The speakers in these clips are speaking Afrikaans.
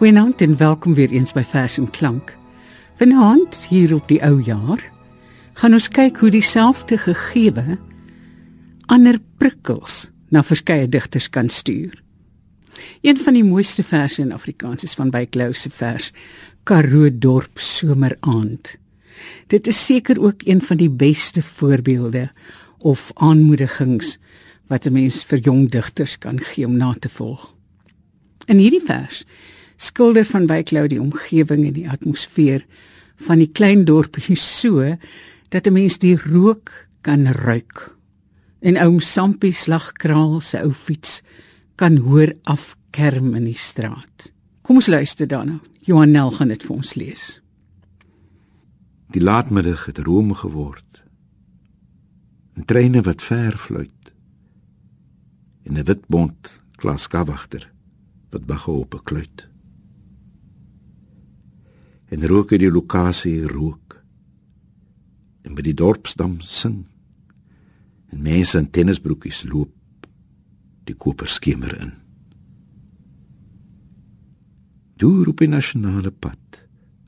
Goeienaand en welkom weer eens by Vers en Klank. Vanaand hier op die ou jaar gaan ons kyk hoe dieselfde gegewe ander prikkels na verskeie digters kan stuur. Een van die mooiste verse in Afrikaans is van Wyk Lou se vers Karoo dorp someraand. Dit is seker ook een van die beste voorbeelde of aanmoedigings wat 'n mens vir jong digters kan gee om na te volg. In hierdie vers skilder van Wyklou die omgewing en die atmosfeer van die klein dorpie so dat 'n mens die rook kan ruik. En oom Sampie slagkraal se ou fiets kan hoor afkerm in die straat. Kom ons luister daarna. Johan Nel gaan dit vir ons lees. Die laatmiddag het room geword. 'n Treine wat ver fluit. En 'n wit bont glaskawagter wat bagge op 'n kluit en rook uit die lokasie rook. En by die dorpsdam sing. En mense in tennisbroekies loop die koper skemer in. Deur op die nasionale pad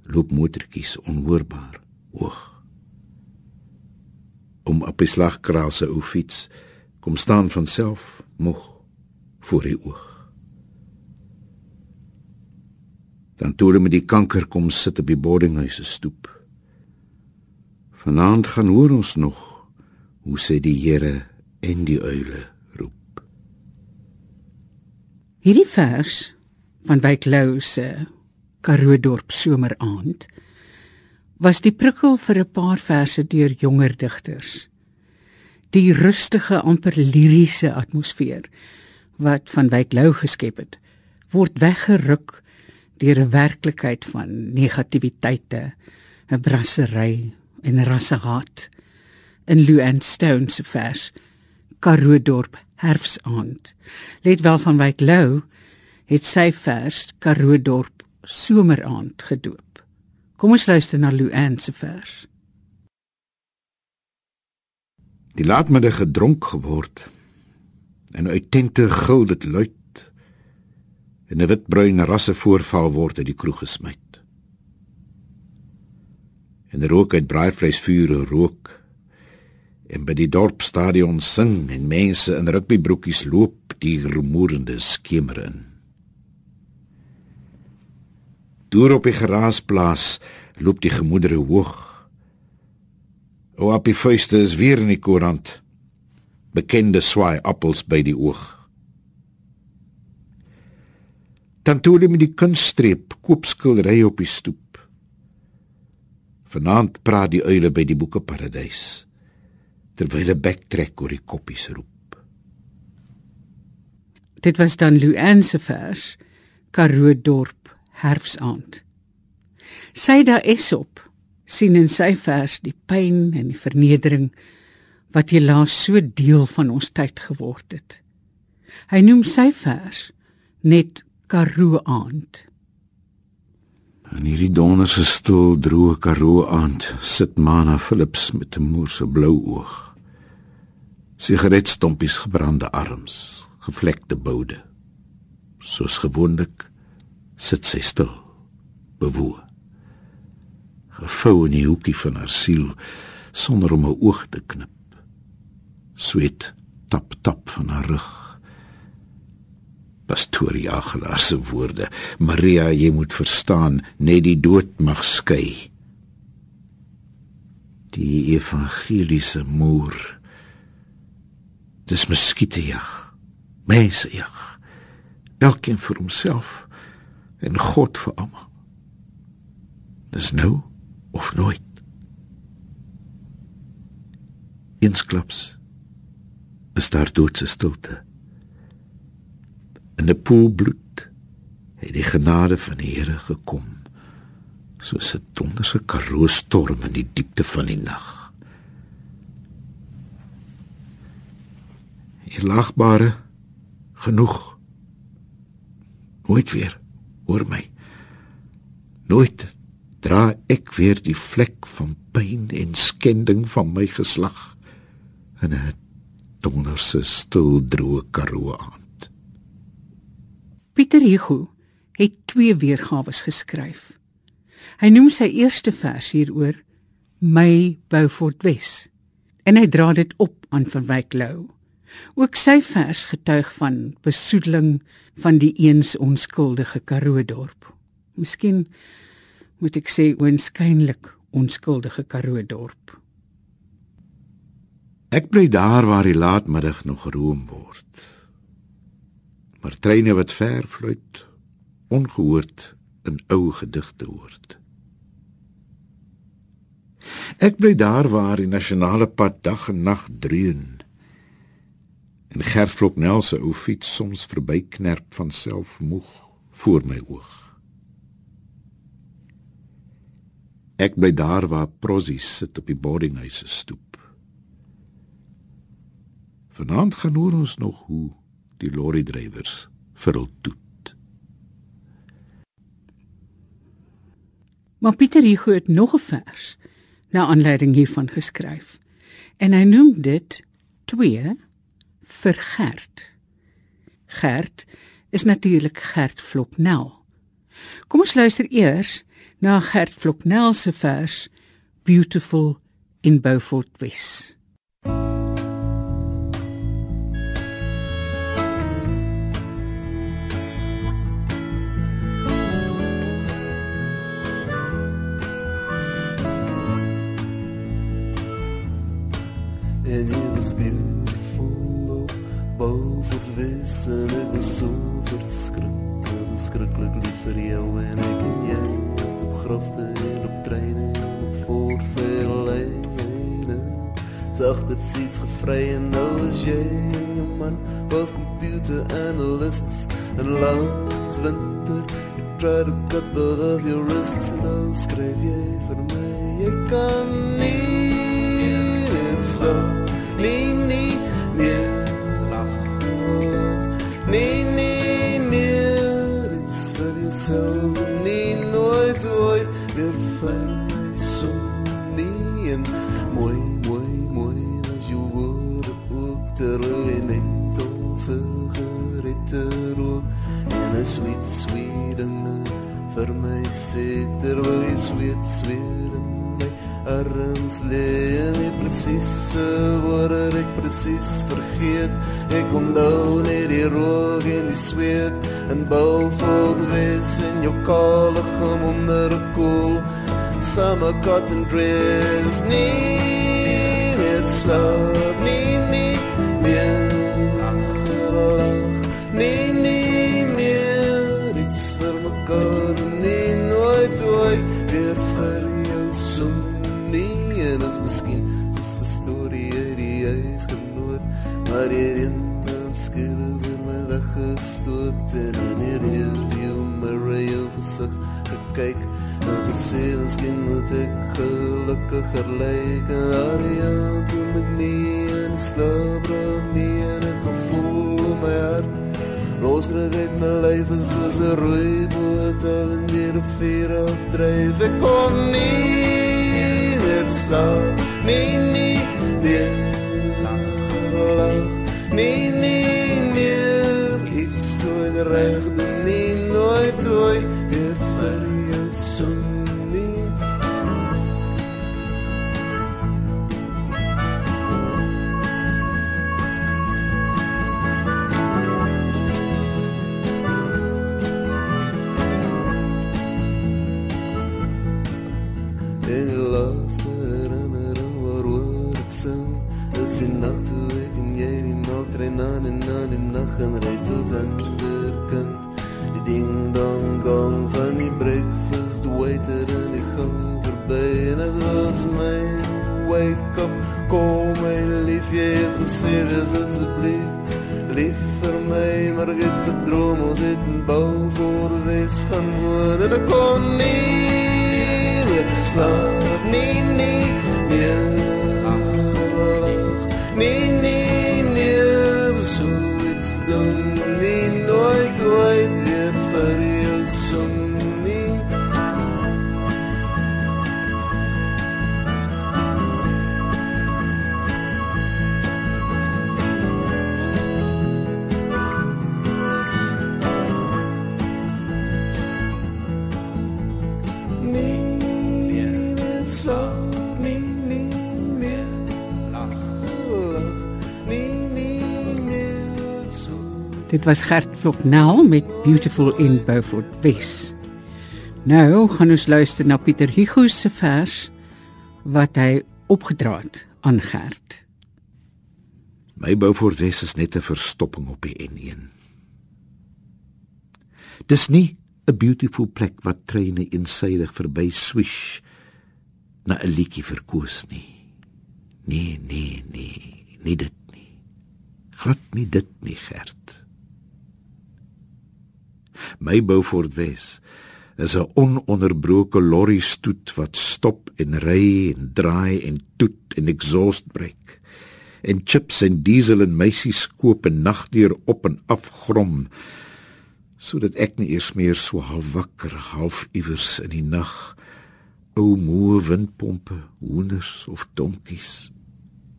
loop motortjies onhoorbaar hoog. Om op die slagkraal se ou fiets kom staan van self moeg voor die oog Dan toe met die kanker kom sit op die boardinghuis se stoep. Vanaand gaan hoor ons nog hoe sê die Here en die uile roep. Hierdie vers van Wyk Lou se Karoo dorp someraand was die prikkel vir 'n paar verse deur jonger digters. Die rustige amper liriese atmosfeer wat van Wyk Lou geskep het, word weggeruk deur 'n werklikheid van negativiteite, 'n brassery en rassehaat. In Luan Stone se vers Karoo dorp herfsaand. Let wel van Wyk Lou het sy vers Karoo dorp someraand gedoop. Kom ons luister na Luan se vers. Die laatmiddag gedronk geword en uit tente gil dit luid en 'n witbruin rasse voorval word uit die kroeg gesmyt. En rook uit braaivleisvure rook en by die dorpstadion sing en mense in rugbybroekies loop die rumoerende skemer in. Deur op die geraasplaas loop die gemoedere hoog. O, op die vuiste is weer in die koerant bekende swaai appels by die oog. Tantole met die kunststreep koopskildery op die stoep. Vanaand praat die uile by die boekeparadys terwyl hulle backtrack oor die koppies roep. Dit was dan Luan se vers Karoo dorp herfsaand. Syda Esop sien in sy vers die pyn en die vernedering wat helaas so deel van ons tyd geword het. Hy noem sy vers net Karoo aand. In hierdie donderse stil droë Karoo aand sit Mana Philips met 'n moerse blou oog. Sigaretstompies gebrande arms, gevlekte boude. Soos gewoonlik sit sy stil, bewoe. Gevou in die hoekie van haar siel sonder om 'n oog te knip. Sweet tap tap van haar rug pastorie Agelaar se woorde. Maria, jy moet verstaan, net die dood mag skei. Die evangeliese moer. Dis muskiete jag. Mense jag. Elkeen vir homself en God vir almal. Dis nou of nooit. Insklaps is daar doodse stilte in 'n poel bloed het die genade van die Here gekom soos 'n donderse karoo storm in die diepte van die nag. Hier lagbare genoeg. Nooit weer hoor my. Nooit dra ek weer die vlek van pyn en skending van my geslag in 'n donderse stil droë karoo aan Pieter Hugo het twee weergawe geskryf. Hy noem sy eerste vers hieroor My Beaufort Wes en hy dra dit op aan Van Wyk Lou. Ook sy vers getuig van besoedeling van die eens onskuldige Karoo dorp. Miskien moet ek sê oënskynlik onskuldige Karoo dorp. Ek bly daar waar die laatmiddag nog room word. Maar treine wat ver fluit, ongehoord in ou gedigte hoort. Ek bly daar waar die nasionale pad dag en nag dreun. En Gerflok Nelse ou fiets soms verbyknerp van selfmoeg voor my oog. Ek bly daar waar Prosie sit op die boardinghuis se stoep. Vanaand gaan hoor ons nog hoe die lorry drywers vir hul toet. Maar Pieter Hugo het nog 'n vers na aanleiding hiervan geskryf. En hy noem dit 2 vir Gert. Gert is natuurlik Gert Floknel. Kom ons luister eers na Gert Floknel se vers Beautiful in Beaufort West. Jou en ek en jy op grafte en op treine en op voorveellyne Zag dit seats gevry en nou is jy en jou man both computer analysts. And last winter you try to cut both of your wrists. En nou skryf jy vir my jy kan nie meer slaap Nee, terwyl jy sweet, sweet in my arms lê. En jy presies woorde ek presies vergeet. Ek onthou net die rook en die sweet en bou voor wes in jou kale gem onder 'n koel. Summer cotton dress nee met slaap moet ek gelukkiger lyk en daar ja toe met nie en slaap raak nie en het gevoel my hart. Losdruk uit my lyf is soos 'n rooi boot al in die rivier afdryf. Ek kon nie meer slaap nie nie meer lach nie nie meer iets so in reg En die laaste herinnering waaroor ek sing Is die nacht toe ek en jy die melktrein aan en aan die nacht en rijd tot anderkant Die ding dong gong van die breakfast waiter in die gang voorbij En het was my wake up call my lief Jy het gesê wees asjeblief Lief vir my, maar ek het gedroom Ons het in bou voor wees gaan woon. En ek kon nie meer slaap nie Dit was Gert Vloknel met Beautiful in Beaufort West. Nou gaan ons luister na Pieter Hugo se vers wat hy opgedra het aan Gert. My Beaufort West is net 'n verstopping op die N1. Dis nie 'n beautiful plek wat treine eensydig verby swish na 'n liedjie verkoos nie. Nee, nee, nee, nie dit nie. Glad nie dit nie, Gert. My Beaufort West is 'n ononderbroke lorry stoet wat stop en ry en draai en toet en exhaust breek. En chips en diesel en meisies koop en nagdeur op en af grom sodat ek nie eers meer so half wakker half iewers in die nag ou moe windpompe hoenders of donkies.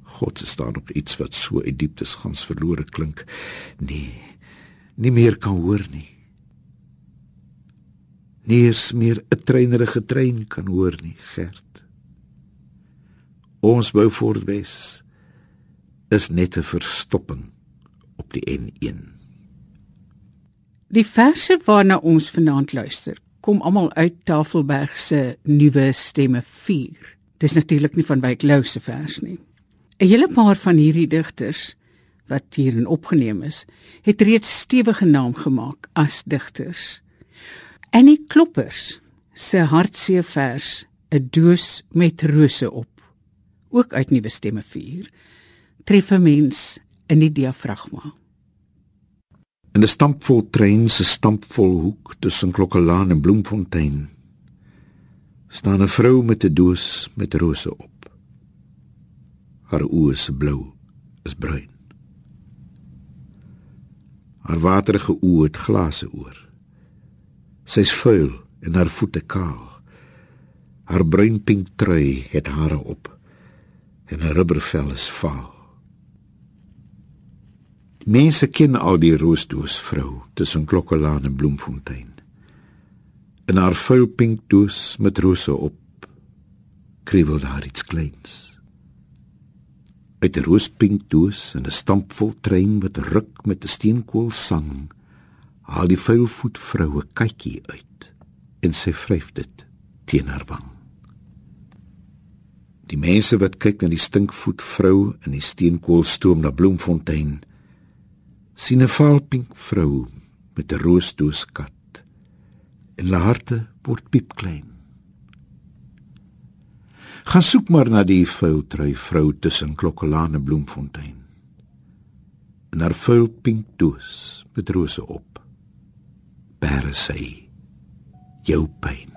God se staan op iets wat so uit dieptes gans verlore klink? Nee nie meer kan hoor nie nie eens meer 'n treinerige trein kan hoor nie, Gert. Ons bou voortwes is net 'n verstopping op die N1. Die verse waarna ons vanaand luister, kom almal uit Tafelberg se nuwe stemme 4. Dis natuurlik nie van Wyk Lou se vers nie. 'n Hele paar van hierdie digters wat hierin opgeneem is, het reeds stewige naam gemaak as digters. Annie Kloppers se hartseer vers 'n doos met rose op ook uit nuwe stemme 4 tref 'n mens in die diafragma. In 'n stampvol trein se stampvol hoek tussen Klokkelaan en Bloemfontein staan 'n vrou met 'n doos met rose op. Haar oë is blou is bruin. Haar waterige oë het glase oor Sy's vuil en haar voete kaal. Haar bruin-pink trui het hare op en haar rubbervel is vaal. Die mense ken al die roosdoos vrou tussen Klokkelaan en Bloemfontein. In haar vuil pink doos met rose op kriewel daar iets kleins. Uit 'n roospink doos en 'n stampvol trein wat ruk met 'n steenkool sang haal die vuilvoet vroue kykie uit en sy vryf dit teen haar wang. Die mense wat kyk na die stinkvoet vrou in die steenkoolstoom na Bloemfontein sien 'n vaalpink vrou met 'n roosdoos kat en hulle harte word piepklein. Gaan soek maar na die vuiltrui vrou tussen Klokkelaan en Bloemfontein. En haar vuilpink doos met rose op bære sy jou pyn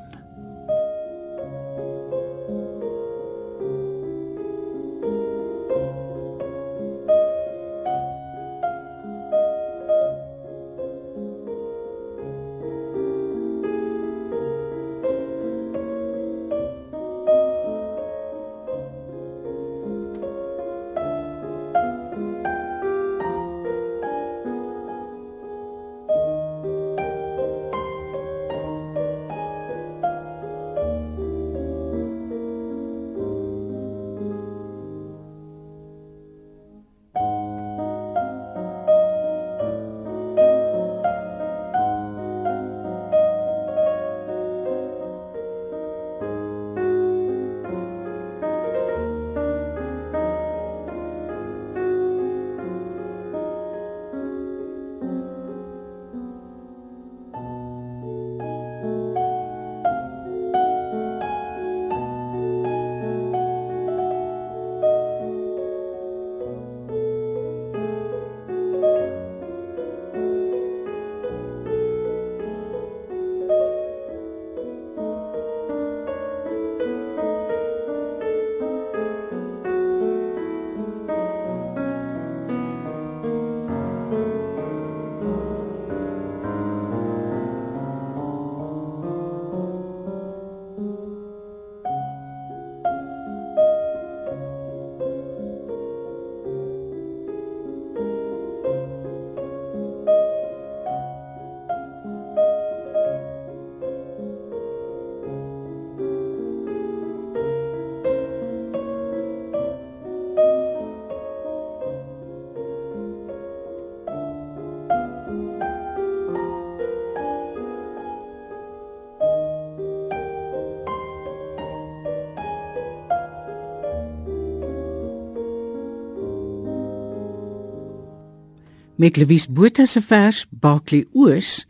Met Louise Botha se vers Baklie Oos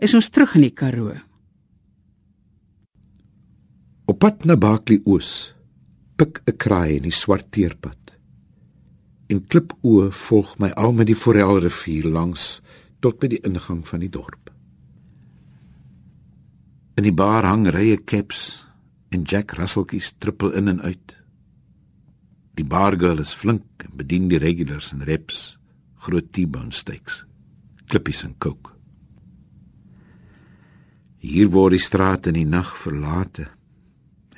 is ons terug in die Karoo. Op pad na Baklie Oos pik 'n kraai in die swart teerpad. En klipoe volg my al met die Forelrivier langs tot by die ingang van die dorp. In die bar hang rye caps en Jack Russeltjies trippel in en uit. Die bargirl is flink en bedien die regulars en reps groot T-bone steaks, klippies en kook. Hier word die straat in die nag verlate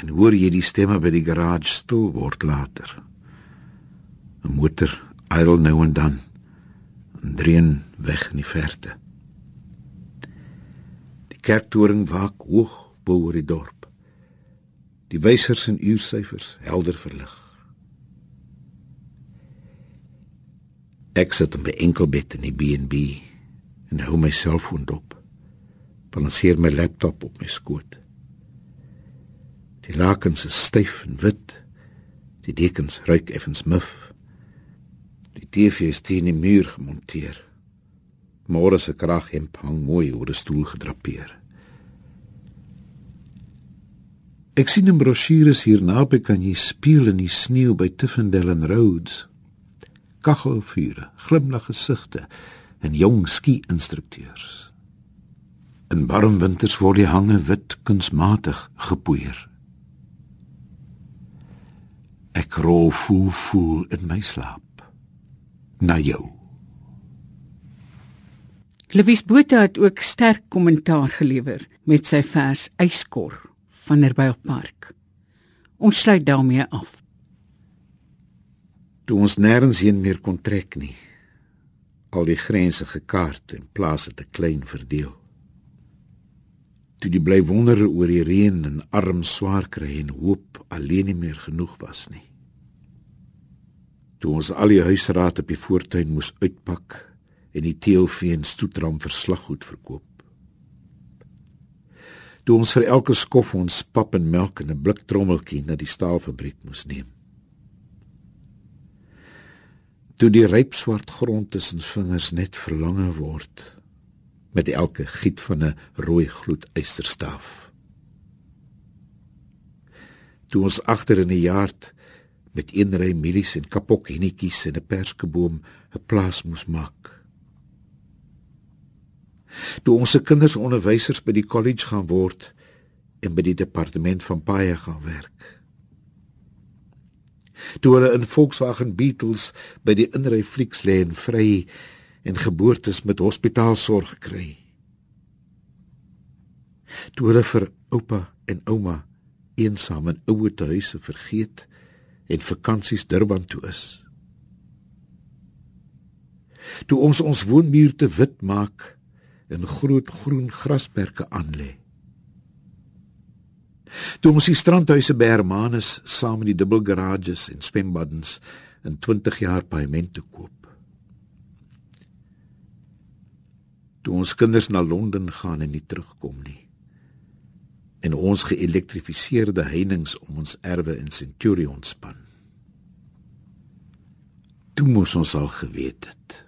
en hoor jy die stemme by die garage stil word later. 'n Motor idle nou en dan en drein weg in die verte. Die kerktoring waak hoog bo oor die dorp. Die wysers en uursyfers helder verlig. Ek sit op my enkelbed in die B&B en hou my selfoon dop. Balanseer my laptop op my skoot. Die lakens is styf en wit. Die dekens ruik effens muf. Die TV is teen die muur gemonteer. Môre se krag hang mooi oor 'n stoel gedrapeer. Ek sien 'n brosjure hier naby kan jy speel in die sneeu by Tiffendale Roads kaggelvure, glimlag gesigte en jong ski-instrukteurs. In warm winters word die hange wit kunsmatig gepoeier. Ek rol voel voel in my slaap. Na jou. Lewies Botha het ook sterk kommentaar gelewer met sy vers Yskor van Nerbylpark. Ons sluit daarmee af toe ons nêrens heen meer kon trek nie. Al die grense gekaart en plase te klein verdeel. Toe die bly wondere oor die reën en arm swaar kry en hoop alleen nie meer genoeg was nie. Toe ons al die huisraad op die voortuin moes uitpak en die teelvee en stoetram verslaggoed verkoop. Toe ons vir elke skof ons pap en melk in 'n blik trommeltjie na die staalfabriek moes neem toe die ryp swart grond tussen vingers net verlange word met elke giet van 'n rooi gloed eysterstaaf toe ons agter in die jaard met een ry mielies en kapok hennetjies en 'n perskeboom 'n plaas moes maak. Toe ons se kinders onderwysers by die kollege gaan word en by die departement van paaie gaan werk toe hulle in Volkswagen Beetles by die inry flieks lê en vry en geboortes met hospitaalsorg kry. Toe hulle vir oupa en ouma eensaam in ouer huise vergeet en vakansies Durban toe is. Toe ons ons woonmuur te wit maak en groot groen grasperke aanlê. Toe ons die strandhuise by Hermanus saam met die dubbel garages en swembaddens in 20 jaar paemente koop. Toe ons kinders na Londen gaan en nie terugkom nie. En ons geelektrifiseerde heininge om ons erwe in Centurion span. Toe moes ons al geweet het.